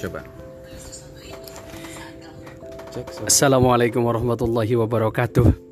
Coba. Assalamualaikum warahmatullahi wabarakatuh